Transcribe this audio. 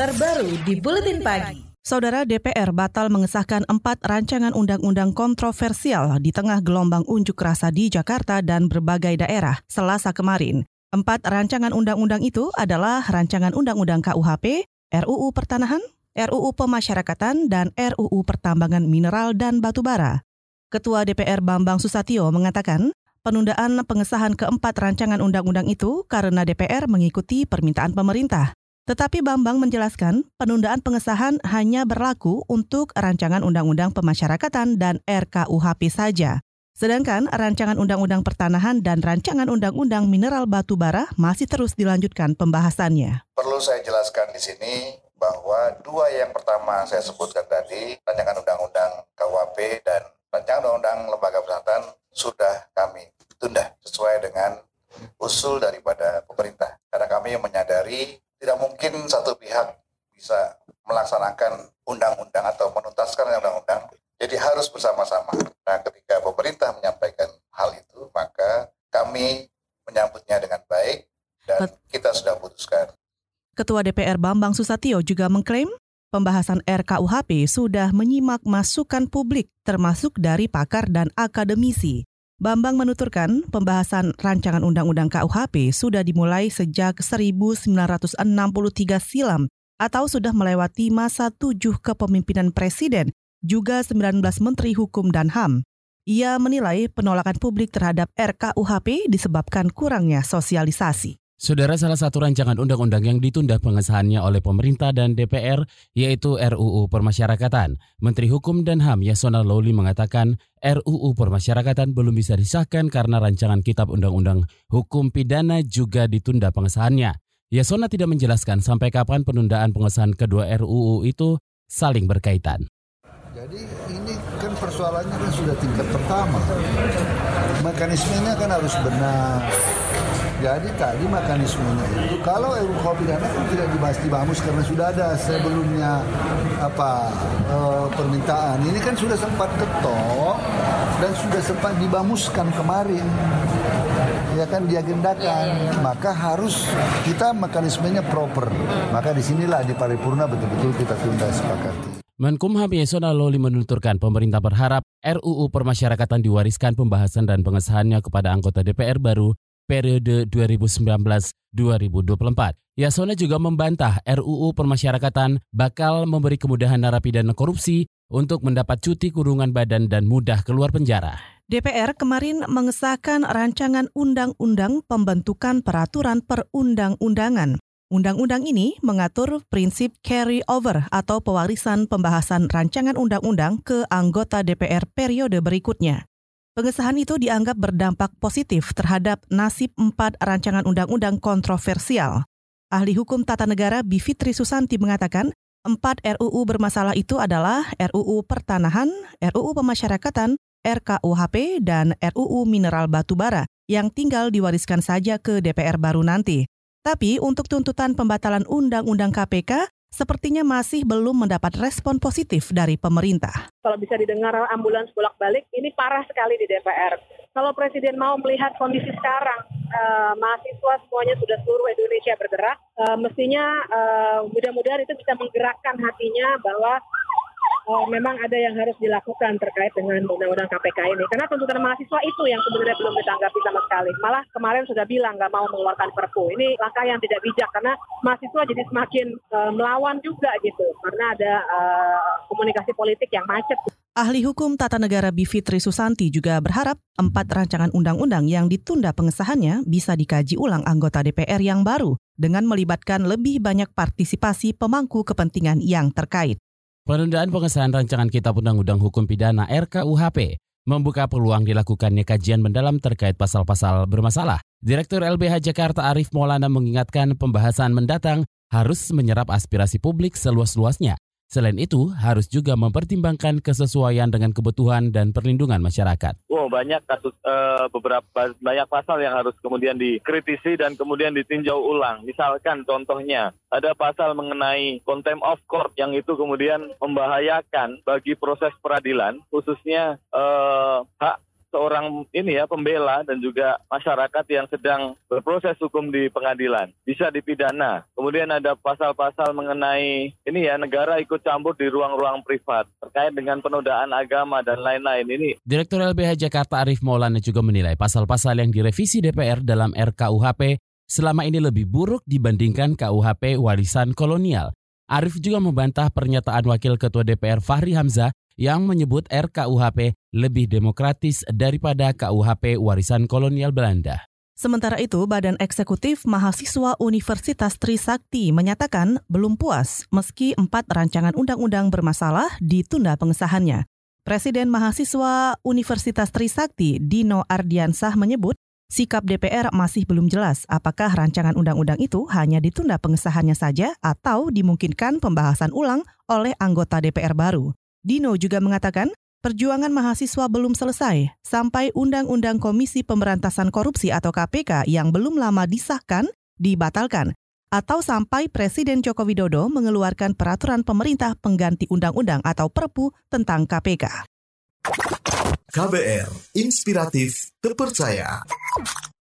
terbaru di Buletin Pagi. Saudara DPR batal mengesahkan empat rancangan undang-undang kontroversial di tengah gelombang unjuk rasa di Jakarta dan berbagai daerah selasa kemarin. Empat rancangan undang-undang itu adalah rancangan undang-undang KUHP, RUU Pertanahan, RUU Pemasyarakatan, dan RUU Pertambangan Mineral dan Batubara. Ketua DPR Bambang Susatyo mengatakan, penundaan pengesahan keempat rancangan undang-undang itu karena DPR mengikuti permintaan pemerintah. Tetapi Bambang menjelaskan penundaan pengesahan hanya berlaku untuk rancangan undang-undang pemasyarakatan dan RKUHP saja. Sedangkan rancangan undang-undang pertanahan dan rancangan undang-undang mineral batu bara masih terus dilanjutkan pembahasannya. Perlu saya jelaskan di sini bahwa dua yang pertama saya sebutkan tadi, rancangan undang-undang KUHP dan rancangan undang-undang lembaga persyaratan sudah kami tunda sesuai dengan usul daripada pemerintah. Karena kami menyadari tidak mungkin satu pihak bisa melaksanakan undang-undang atau menuntaskan undang-undang. Jadi harus bersama-sama. Nah, ketika pemerintah menyampaikan hal itu, maka kami menyambutnya dengan baik dan kita sudah putuskan. Ketua DPR Bambang Susatyo juga mengklaim pembahasan RKUHP sudah menyimak masukan publik termasuk dari pakar dan akademisi. Bambang menuturkan pembahasan rancangan undang-undang KUHP sudah dimulai sejak 1963 silam atau sudah melewati masa tujuh kepemimpinan Presiden, juga 19 Menteri Hukum dan HAM. Ia menilai penolakan publik terhadap RKUHP disebabkan kurangnya sosialisasi. Saudara salah satu rancangan undang-undang yang ditunda pengesahannya oleh pemerintah dan DPR yaitu RUU Permasyarakatan. Menteri Hukum dan HAM Yasona Lawli mengatakan RUU Permasyarakatan belum bisa disahkan karena rancangan kitab undang-undang hukum pidana juga ditunda pengesahannya. Yasona tidak menjelaskan sampai kapan penundaan pengesahan kedua RUU itu saling berkaitan. Jadi ini kan persoalannya kan sudah tingkat pertama. Mekanismenya kan harus benar jadi tadi mekanismenya itu kalau RUU pidana kan tidak dibahas di Bamus karena sudah ada sebelumnya apa e, permintaan. Ini kan sudah sempat ketok dan sudah sempat dibamuskan kemarin. Ya kan diagendakan, maka harus kita mekanismenya proper. Maka di sinilah di paripurna betul-betul kita tunda sepakati. Menkumham Yasona Loli menuturkan pemerintah berharap RUU Permasyarakatan diwariskan pembahasan dan pengesahannya kepada anggota DPR baru periode 2019-2024. Yasona juga membantah RUU Permasyarakatan bakal memberi kemudahan narapidana korupsi untuk mendapat cuti kurungan badan dan mudah keluar penjara. DPR kemarin mengesahkan rancangan undang-undang pembentukan peraturan perundang-undangan. Undang-undang ini mengatur prinsip carry over atau pewarisan pembahasan rancangan undang-undang ke anggota DPR periode berikutnya. Pengesahan itu dianggap berdampak positif terhadap nasib empat rancangan undang-undang kontroversial. Ahli hukum tata negara Bivitri Susanti mengatakan, empat RUU bermasalah itu adalah RUU Pertanahan, RUU Pemasyarakatan, RKUHP, dan RUU Mineral Batubara yang tinggal diwariskan saja ke DPR baru nanti. Tapi untuk tuntutan pembatalan Undang-Undang KPK, sepertinya masih belum mendapat respon positif dari pemerintah. Kalau bisa didengar ambulans bolak-balik, ini parah sekali di DPR. Kalau Presiden mau melihat kondisi sekarang, uh, mahasiswa semuanya sudah seluruh Indonesia bergerak, uh, mestinya uh, mudah-mudahan itu bisa menggerakkan hatinya bahwa oh, memang ada yang harus dilakukan terkait dengan undang-undang KPK ini. Karena tuntutan mahasiswa itu yang sebenarnya belum ditanggapi sama sekali. Malah kemarin sudah bilang nggak mau mengeluarkan perpu. Ini langkah yang tidak bijak karena mahasiswa jadi semakin uh, melawan juga gitu. Karena ada uh, komunikasi politik yang macet. Ahli hukum tata negara Bivitri Susanti juga berharap empat rancangan undang-undang yang ditunda pengesahannya bisa dikaji ulang anggota DPR yang baru dengan melibatkan lebih banyak partisipasi pemangku kepentingan yang terkait. Penundaan pengesahan rancangan Kitab Undang-Undang Hukum Pidana RKUHP membuka peluang dilakukannya kajian mendalam terkait pasal-pasal bermasalah. Direktur LBH Jakarta Arif Maulana mengingatkan pembahasan mendatang harus menyerap aspirasi publik seluas-luasnya Selain itu, harus juga mempertimbangkan kesesuaian dengan kebutuhan dan perlindungan masyarakat. Wow, banyak kasus uh, beberapa banyak pasal yang harus kemudian dikritisi dan kemudian ditinjau ulang. Misalkan contohnya ada pasal mengenai contempt of court yang itu kemudian membahayakan bagi proses peradilan, khususnya uh, hak seorang ini ya pembela dan juga masyarakat yang sedang berproses hukum di pengadilan bisa dipidana. Kemudian ada pasal-pasal mengenai ini ya negara ikut campur di ruang-ruang privat terkait dengan penodaan agama dan lain-lain ini. Direktur LBH Jakarta Arif Maulana juga menilai pasal-pasal yang direvisi DPR dalam RKUHP selama ini lebih buruk dibandingkan KUHP warisan kolonial. Arif juga membantah pernyataan Wakil Ketua DPR Fahri Hamzah yang menyebut RKUHP lebih demokratis daripada KUHP warisan kolonial Belanda. Sementara itu, Badan Eksekutif Mahasiswa Universitas Trisakti menyatakan belum puas meski empat rancangan undang-undang bermasalah ditunda pengesahannya. Presiden Mahasiswa Universitas Trisakti, Dino Ardiansah menyebut sikap DPR masih belum jelas apakah rancangan undang-undang itu hanya ditunda pengesahannya saja atau dimungkinkan pembahasan ulang oleh anggota DPR baru. Dino juga mengatakan perjuangan mahasiswa belum selesai sampai Undang-Undang Komisi Pemberantasan Korupsi atau KPK yang belum lama disahkan dibatalkan atau sampai Presiden Joko Widodo mengeluarkan peraturan pemerintah pengganti undang-undang atau Perpu tentang KPK. KBR, inspiratif, terpercaya.